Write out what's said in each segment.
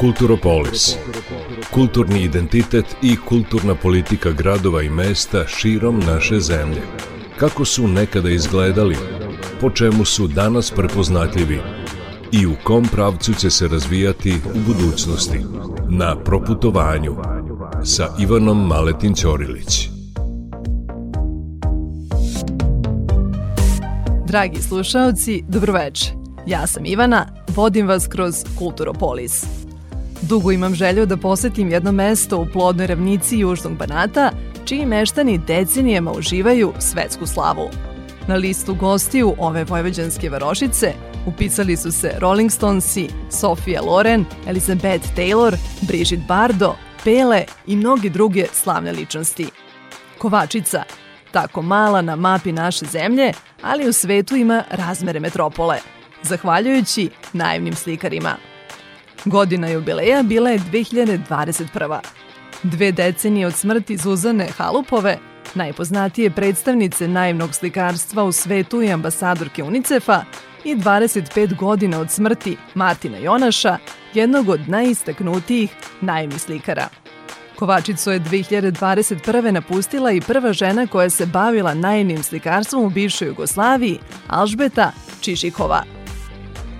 Kulturopolis. Kulturni identitet i kulturna politika gradova i mesta širom naše zemlje. Kako su nekada izgledali, po čemu su danas prepoznatljivi i u kom pravcu će se razvijati u budućnosti. Na proputovanju sa Ivanom Maletin Ćorilić. Dragi slušaoci, dobroveče. Ja sam Ivana, vodim vas kroz Kulturopolis. Dugo imam želju da posetim jedno mesto u plodnoj ravnici Južnog Banata, čiji meštani decenijama uživaju svetsku slavu. Na listu gostiju ove vojvođanske varošice upisali su se Rolling Stonesi, Sofia Loren, Elizabeth Taylor, Brigitte Bardo, Pele i mnogi druge slavne ličnosti. Kovačica, tako mala na mapi naše zemlje, ali u svetu ima razmere metropole, zahvaljujući naivnim slikarima – Godina jubileja bila je 2021. Dve decenije od smrti Zuzane Halupove, najpoznatije predstavnice naivnog slikarstva u svetu i ambasadorke UNICEF-a, i 25 godina od smrti Martina Jonaša, jednog od najistaknutijih naivnih slikara. Kovačicu je 2021. napustila i prva žena koja se bavila naivnim slikarstvom u bivšoj Jugoslaviji, Alžbeta Čišikova –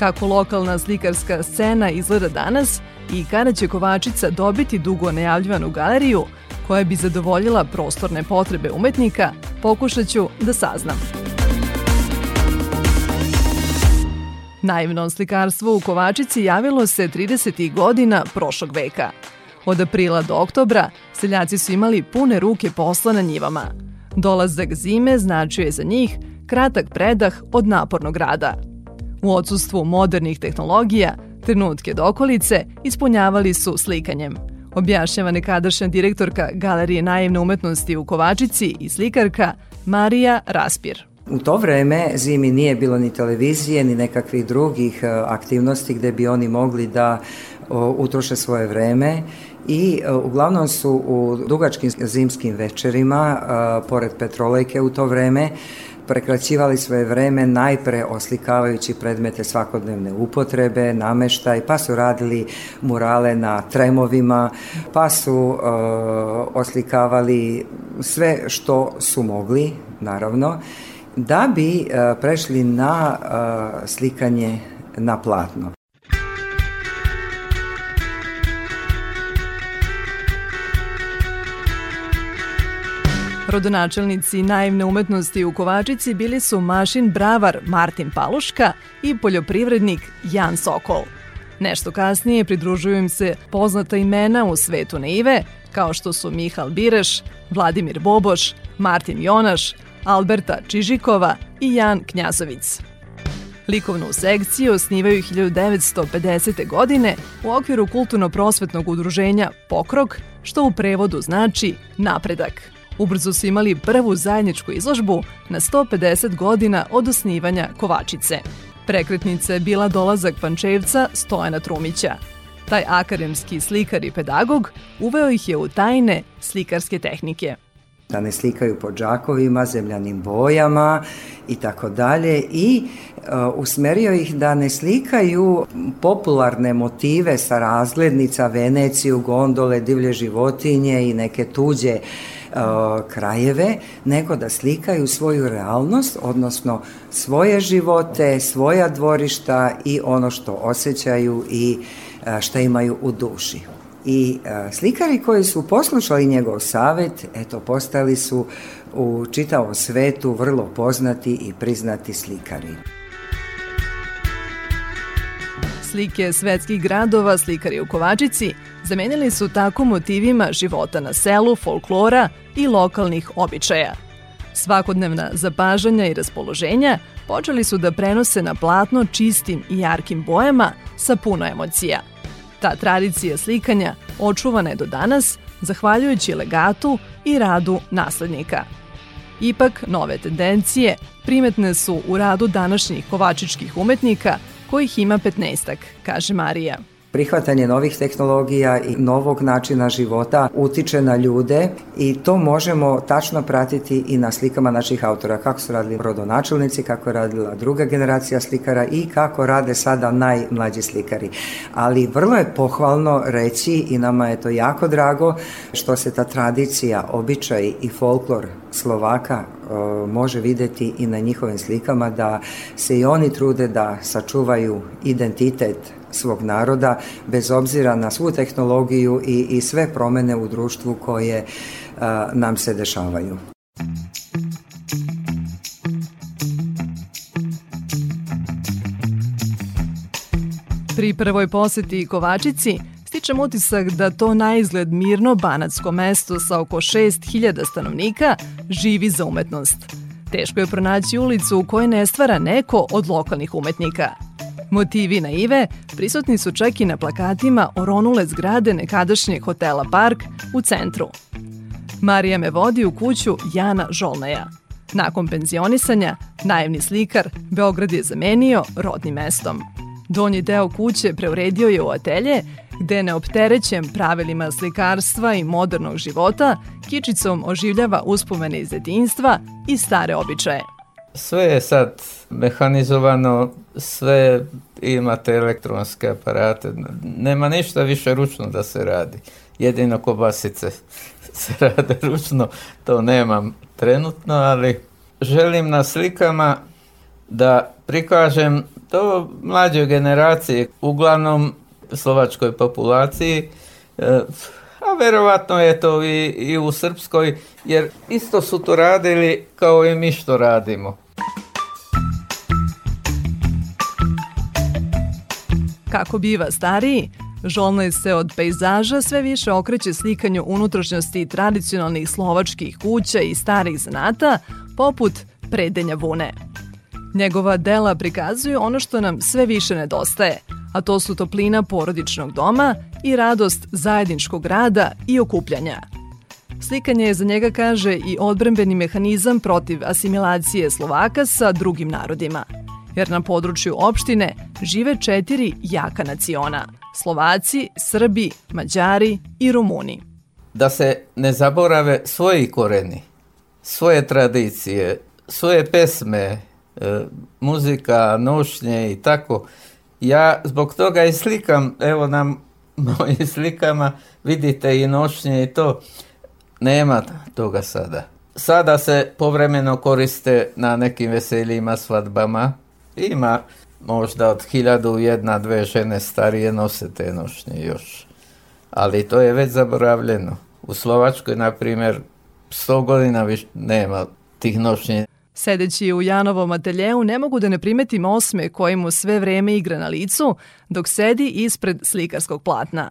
kako lokalna slikarska scena izgleda danas i kada će Kovačica dobiti dugo najavljivanu galeriju koja bi zadovoljila prostorne potrebe umetnika, pokušat ću da saznam. Naivno slikarstvo u Kovačici javilo se 30. godina prošlog veka. Od aprila do oktobra seljaci su imali pune ruke posla na njivama. Dolazak zime značio je za njih kratak predah od napornog rada – U odsustvu modernih tehnologija, trenutke dokolice ispunjavali su slikanjem. Objašnjava nekadašnja direktorka Galerije naivne umetnosti u Kovačici i slikarka Marija Raspir. U to vreme zimi nije bilo ni televizije, ni nekakvih drugih e, aktivnosti gde bi oni mogli da utroše svoje vreme i e, uglavnom su u dugačkim zimskim večerima, e, pored petrolejke u to vreme, prekraćivali svoje vreme najpre oslikavajući predmete svakodnevne upotrebe, nameštaj, pa su radili murale na tremovima, pa su uh, oslikavali sve što su mogli, naravno, da bi uh, prešli na uh, slikanje na platno. Rodonačelnici naivne umetnosti u Kovačici bili su mašin bravar Martin Paluška i poljoprivrednik Jan Sokol. Nešto kasnije pridružuju im se poznata imena u svetu naive, kao što su Mihal Bireš, Vladimir Boboš, Martin Jonaš, Alberta Čižikova i Jan Knjazovic. Likovnu sekciju osnivaju 1950. godine u okviru kulturno-prosvetnog udruženja Pokrok, što u prevodu znači napredak. Ubrzo su imali prvu zajedničku izložbu na 150 godina od osnivanja Kovačice. Prekretnica je bila dolazak Pančevca Stojana Trumića. Taj akademski slikar i pedagog uveo ih je u tajne slikarske tehnike da ne slikaju po džakovima, zemljanim bojama i tako dalje i uh, usmerio ih da ne slikaju popularne motive sa razglednica, Veneciju, gondole, divlje životinje i neke tuđe krajeve, nego da slikaju svoju realnost, odnosno svoje živote, svoja dvorišta i ono što osjećaju i šta imaju u duši. I slikari koji su poslušali njegov savet, eto, postali su u čitavom svetu vrlo poznati i priznati slikari. Slike svetskih gradova slikari u Kovačici zamenili su tako motivima života na selu, folklora i lokalnih običaja. Svakodnevna zapažanja i raspoloženja počeli su da prenose na platno čistim i jarkim bojama sa puno emocija. Ta tradicija slikanja očuvana je do danas zahvaljujući legatu i radu naslednika. Ipak, nove tendencije primetne su u radu današnjih kovačičkih umetnika, kojih ima 15, kaže Marija. Prihvatanje novih tehnologija i novog načina života utiče na ljude i to možemo tačno pratiti i na slikama naših autora, kako su radili rodonačelnici, kako je radila druga generacija slikara i kako rade sada najmlađi slikari. Ali vrlo je pohvalno reći i nama je to jako drago što se ta tradicija, običaj i folklor Slovaka može videti i na njihovim slikama da se i oni trude da sačuvaju identitet svog naroda bez obzira na svu tehnologiju i, i sve promene u društvu koje a, nam se dešavaju. Pri prvoj poseti Kovačici stičem utisak da to na izgled mirno banatsko mesto sa oko 6000 stanovnika živi za umetnost. Teško je pronaći ulicu u kojoj ne stvara neko od lokalnih umetnika – Motivi naive prisutni su čak i na plakatima oronule zgrade nekadašnjeg hotela Park u centru. Marija me vodi u kuću Jana Žolneja. Nakon penzionisanja, naivni slikar Beograd je zamenio rodnim mestom. Donji deo kuće preuredio je u atelje, gde neopterećen pravilima slikarstva i modernog života, kičicom oživljava uspomene iz detinstva i stare običaje. Sve je sad mehanizovano, sve imate elektronske aparate, nema ništa više ručno da se radi. Jedino kobasice se rade ručno, to nemam trenutno, ali želim na slikama da prikažem to mlađoj generaciji, uglavnom slovačkoj populaciji, e, a verovatno je to i, i u Srpskoj, jer isto su to radili kao i mi što radimo. Kako biva stariji, Žolnoj se od pejzaža sve više okreće slikanju unutrašnjosti tradicionalnih slovačkih kuća i starih zanata, poput predenja vune. Njegova dela prikazuju ono što nam sve više nedostaje, a to su toplina porodičnog doma i radost zajedničkog rada i okupljanja. Slikanje je za njega, kaže, i odbrambeni mehanizam protiv asimilacije Slovaka sa drugim narodima – jer na području opštine žive četiri jaka naciona – Slovaci, Srbi, Mađari i Rumuni. Da se ne zaborave svoji koreni, svoje tradicije, svoje pesme, e, muzika, nošnje i tako. Ja zbog toga i slikam, evo na mojim slikama vidite i nošnje i to. Nema toga sada. Sada se povremeno koriste na nekim veseljima, svadbama, Ima možda od hiljadu jedna, dve žene starije nose te nošnje još. Ali to je već zaboravljeno. U Slovačkoj, na primjer, 100 godina više nema tih nošnje. Sedeći u Janovom ateljeu ne mogu da ne primetim osme koji mu sve vreme igra na licu dok sedi ispred slikarskog platna.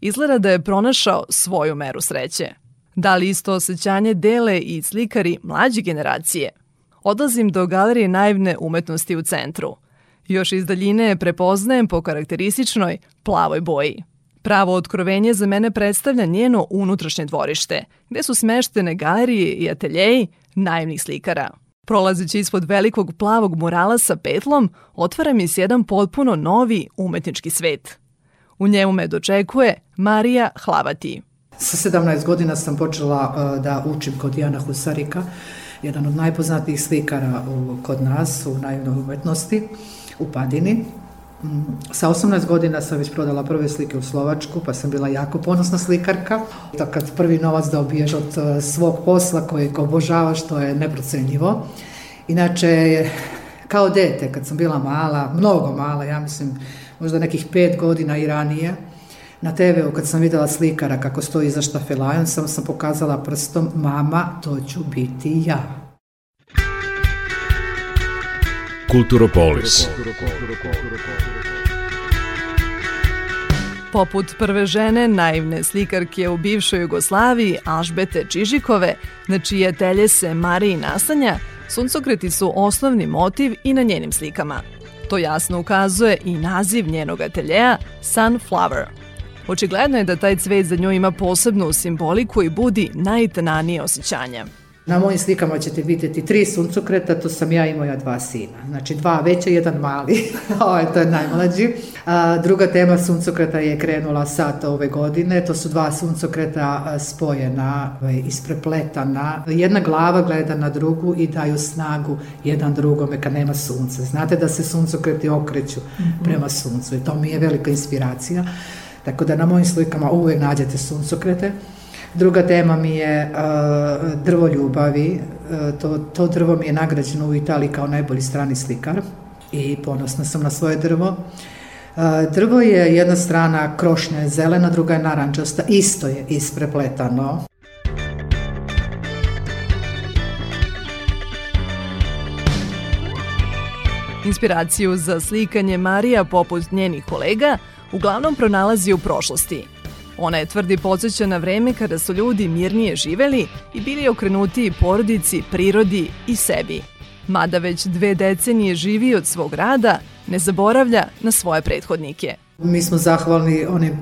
Izgleda da je pronašao svoju meru sreće. Da li isto osjećanje dele i slikari mlađe generacije? odlazim do galerije naivne umetnosti u centru. Još iz daljine je prepoznajem po karakterističnoj plavoj boji. Pravo otkrovenje za mene predstavlja njeno unutrašnje dvorište, gde su smeštene galerije i ateljeji naivnih slikara. Prolazeći ispod velikog plavog murala sa petlom, otvara mi se jedan potpuno novi umetnički svet. U njemu me dočekuje Marija Hlavati. Sa 17 godina sam počela uh, da učim kod Jana Husarika jedan od najpoznatijih slikara kod nas u naivnoj umetnosti u Padini. Sa 18 godina sam već prodala prve slike u Slovačku, pa sam bila jako ponosna slikarka. To kad prvi novac dobiješ od e, svog posla kojeg obožavaš, to je neprocenjivo. Inače, kao dete, kad sam bila mala, mnogo mala, ja mislim možda nekih pet godina i ranije, Na TV-u kad sam videla slikara kako stoji iza štafelajon, samo sam pokazala prstom, mama, to ću biti ja. Kulturopolis. Poput prve žene, naivne slikarke u bivšoj Jugoslaviji, Alžbete Čižikove, na čije telje se Mariji nasanja, suncokreti su osnovni motiv i na njenim slikama. To jasno ukazuje i naziv njenog ateljeja Sunflower – Očigledno je da taj cvet za nju ima posebnu simboliku i budi najtananije osjećanja. Na mojim slikama ćete vidjeti tri suncokreta, to sam ja i moja dva sina. Znači dva veće, jedan mali. Ovo je to je najmlađi. A, druga tema suncokreta je krenula sad ove godine. To su dva suncokreta spojena, ovaj, isprepletana. Jedna glava gleda na drugu i daju snagu jedan drugome kad nema sunca. Znate da se suncokreti okreću -hmm. prema suncu i to mi je velika inspiracija. Tako da na mojim slikama uvek nađete suncokrete. Druga tema mi je uh, drvo ljubavi. Uh, to, to drvo mi je nagrađeno u Italiji kao najbolji strani slikar i ponosna sam na svoje drvo. Uh, drvo je jedna strana krošnja je zelena, druga je narančasta, isto je isprepletano. Inspiraciju za slikanje Marija, poput njenih kolega, uglavnom pronalazi u prošlosti – Ona je tvrdi podsjeća na vreme kada su ljudi mirnije živeli i bili okrenuti porodici, prirodi i sebi. Mada već dve decenije živi od svog rada, ne zaboravlja na svoje prethodnike. Mi smo zahvalni onim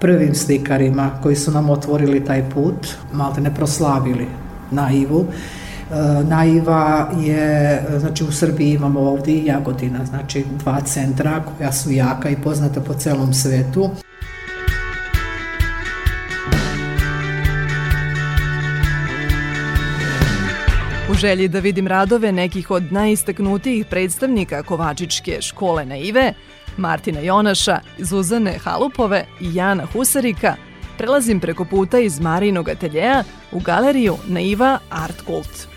prvim slikarima koji su nam otvorili taj put, malte ne proslavili naivu. E, naiva je, znači u Srbiji imamo ovdje i Jagodina, znači dva centra koja su jaka i poznata po celom svetu. Želji da vidim radove nekih od najistaknutijih predstavnika Kovačičke škole naive, Martina Jonaša, Zuzane Halupove i Jana Husarika, prelazim preko puta iz Marinog ateljeja u galeriju Naiva Art Kult.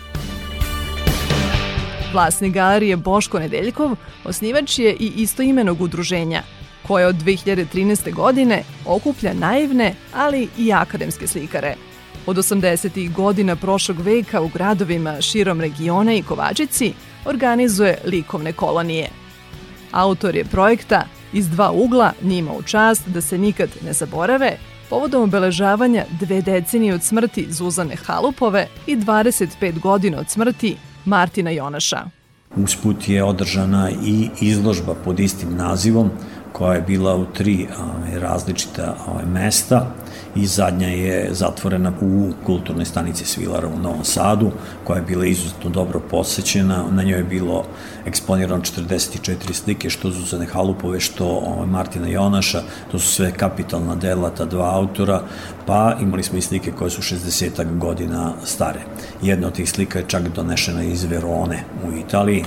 Vlasnik galerije Boško Nedeljkov osnivač je i istoimenog udruženja, koje od 2013. godine okuplja naivne, ali i akademske slikare – Od 80. godina prošlog veka u gradovima širom regiona i Kovačici organizuje likovne kolonije. Autor je projekta iz dva ugla njima u čast da se nikad ne zaborave povodom obeležavanja dve decenije od smrti Zuzane Halupove i 25 godina od smrti Martina Jonaša. Usput je održana i izložba pod istim nazivom koja je bila u tri različita mesta i zadnja je zatvorena u kulturnoj stanici Svilara u Novom Sadu, koja je bila izuzetno dobro posećena. Na njoj je bilo eksponirano 44 slike, što Zuzane Halupove, što ovaj, Martina Jonaša, to su sve kapitalna dela ta dva autora, pa imali smo i slike koje su 60 godina stare. Jedna od tih slika je čak donešena iz Verone u Italiji,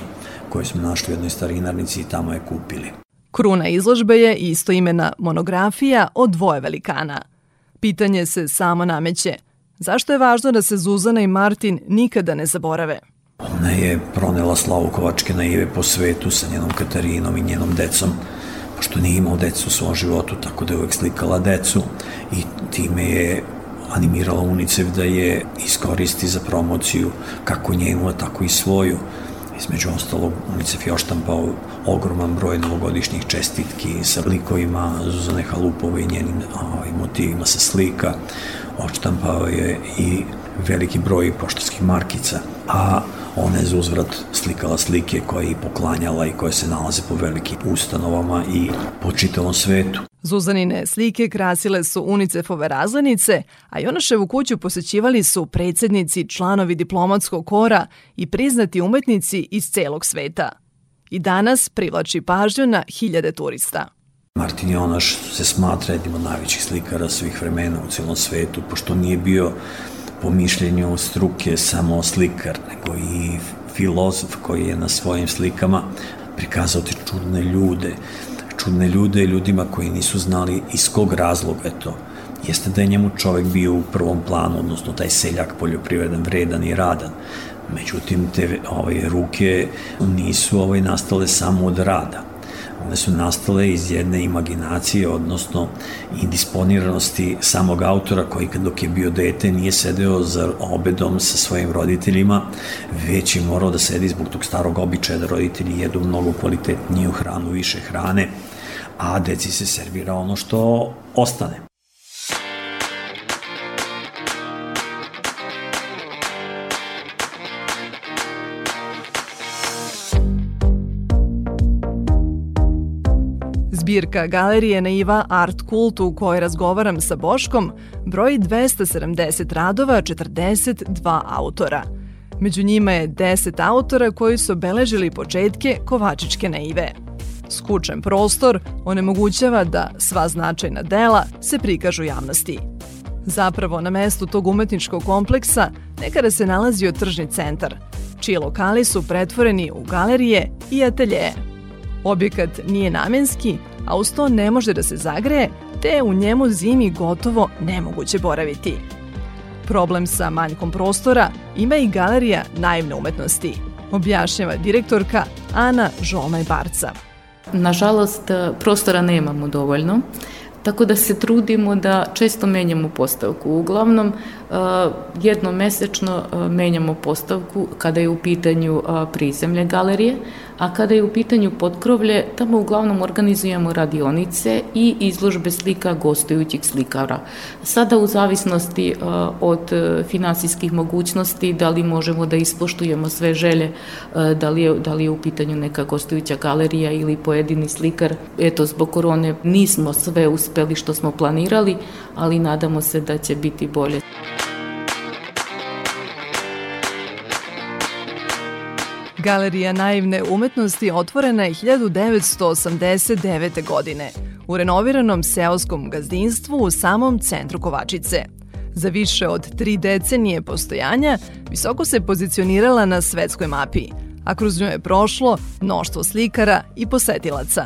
koju smo našli u jednoj starinarnici i tamo je kupili. Kruna izložbe je istoimena monografija o dvoje velikana – Pitanje se samo nameće. Zašto je važno da se Zuzana i Martin nikada ne zaborave? Ona je pronela slavu Kovačke naive po svetu sa njenom Katarinom i njenom decom, pošto nije imao decu u svom životu, tako da je uvek slikala decu i time je animirala UNICEF da je iskoristi za promociju kako njenu, tako i svoju. Između ostalog, UNICEF je oštampao ogroman broj novogodišnjih čestitki sa likovima Zuzane Halupove i njenim ovaj, motivima sa slika. Oštampao je i veliki broj poštarskih markica, a ona je za uzvrat slikala slike koje je poklanjala i koje se nalaze po velikim ustanovama i po čitavom svetu. Zuzanine slike krasile su UNICEF-ove razlenice, a Jonaševu kuću posećivali su predsednici, članovi diplomatskog kora i priznati umetnici iz celog sveta. I danas privlači pažnju na hiljade turista. Martin Jonaš se smatra jednim od najvećih slikara svih vremena u celom svetu, pošto nije bio po mišljenju struke samo slikar, nego i filozof koji je na svojim slikama prikazao te čudne ljude, čudne ljude ljudima koji nisu znali iz kog razloga je to. Jeste da je njemu čovek bio u prvom planu, odnosno taj seljak poljoprivredan, vredan i radan. Međutim, te ove, ruke nisu ovaj, nastale samo od rada One su nastale iz jedne imaginacije, odnosno indisponiranosti samog autora koji dok je bio dete nije sedeo za obedom sa svojim roditeljima, već je morao da sedi zbog tog starog običaja da roditelji jedu mnogo kvalitetniju hranu, više hrane, a deci se servira ono što ostane. Zbirka galerije Naiva Art Kult u kojoj razgovaram sa Boškom broji 270 radova 42 autora. Među njima je 10 autora koji su obeležili početke Kovačičke naive. Skučen prostor onemogućava da sva značajna dela se prikažu javnosti. Zapravo, na mestu tog umetničkog kompleksa nekada se nalazio tržni centar, čiji lokali su pretvoreni u galerije i ateljeje. Objekat nije namenski, a uz to ne može da se zagreje, te u njemu zimi gotovo nemoguće boraviti. Problem sa manjkom prostora ima i galerija naivne umetnosti, objašnjava direktorka Ana Žolnaj-Barca. Nažalost, prostora nemamo dovoljno, tako da se trudimo da često menjamo postavku. Uglavnom, jednomesečno menjamo postavku kada je u pitanju prizemlje galerije, a kada je u pitanju potkrovlje, tamo uglavnom organizujemo radionice i izložbe slika gostujućih slikara. Sada u zavisnosti od finansijskih mogućnosti, da li možemo da ispoštujemo sve želje, da li je, da li je u pitanju neka gostujuća galerija ili pojedini slikar. Eto, zbog korone nismo sve uspeli što smo planirali, ali nadamo se da će biti bolje. Galerija naivne umetnosti otvorena je 1989. godine u renoviranom seoskom gazdinstvu u samom centru Kovačice. Za više od tri decenije postojanja visoko se pozicionirala na svetskoj mapi, a kroz nju je prošlo mnoštvo slikara i posetilaca.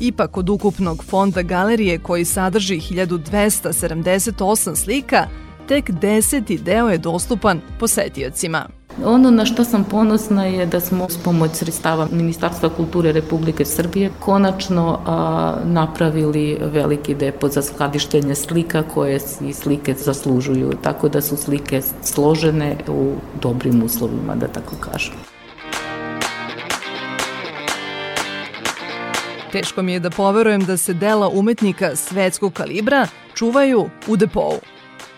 Ipak od ukupnog fonda galerije koji sadrži 1278 slika, tek deseti deo je dostupan posetiocima. Ono na što sam ponosna je da smo s pomoć sredstava Ministarstva kulture Republike Srbije konačno a, napravili veliki depo za skladištenje slika koje i slike zaslužuju, tako da su slike složene u dobrim uslovima, da tako kažem. Teško mi je da poverujem da se dela umetnika svetskog kalibra čuvaju u depovu.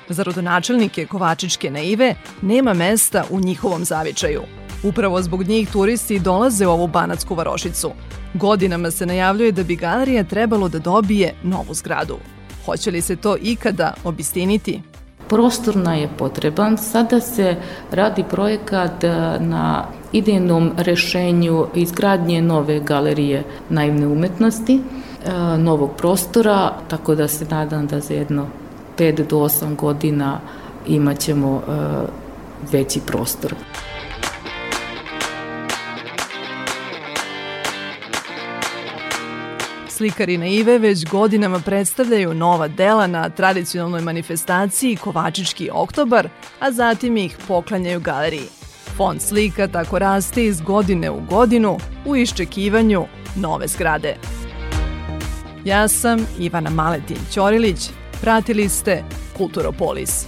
Za rodonačelnike Kovačičke naive nema mesta u njihovom zavičaju. Upravo zbog njih turisti dolaze u ovu banatsku varošicu. Godinama se najavljuje da bi galerija trebalo da dobije novu zgradu. Hoće li se to ikada obistiniti? Prostorna je potreban. Sada se radi projekat e, na idejnom rešenju izgradnje nove galerije naivne umetnosti, e, novog prostora, tako da se nadam da za jedno 5 do 8 godina imat ćemo e, veći prostor. Slikari na Ive već godinama predstavljaju nova dela na tradicionalnoj manifestaciji Kovačički oktobar, a zatim ih poklanjaju galeriji. Fond slika tako raste iz godine u godinu u iščekivanju nove zgrade. Ja sam Ivana Maletin Ćorilić, Pratili ste Kulturopolis.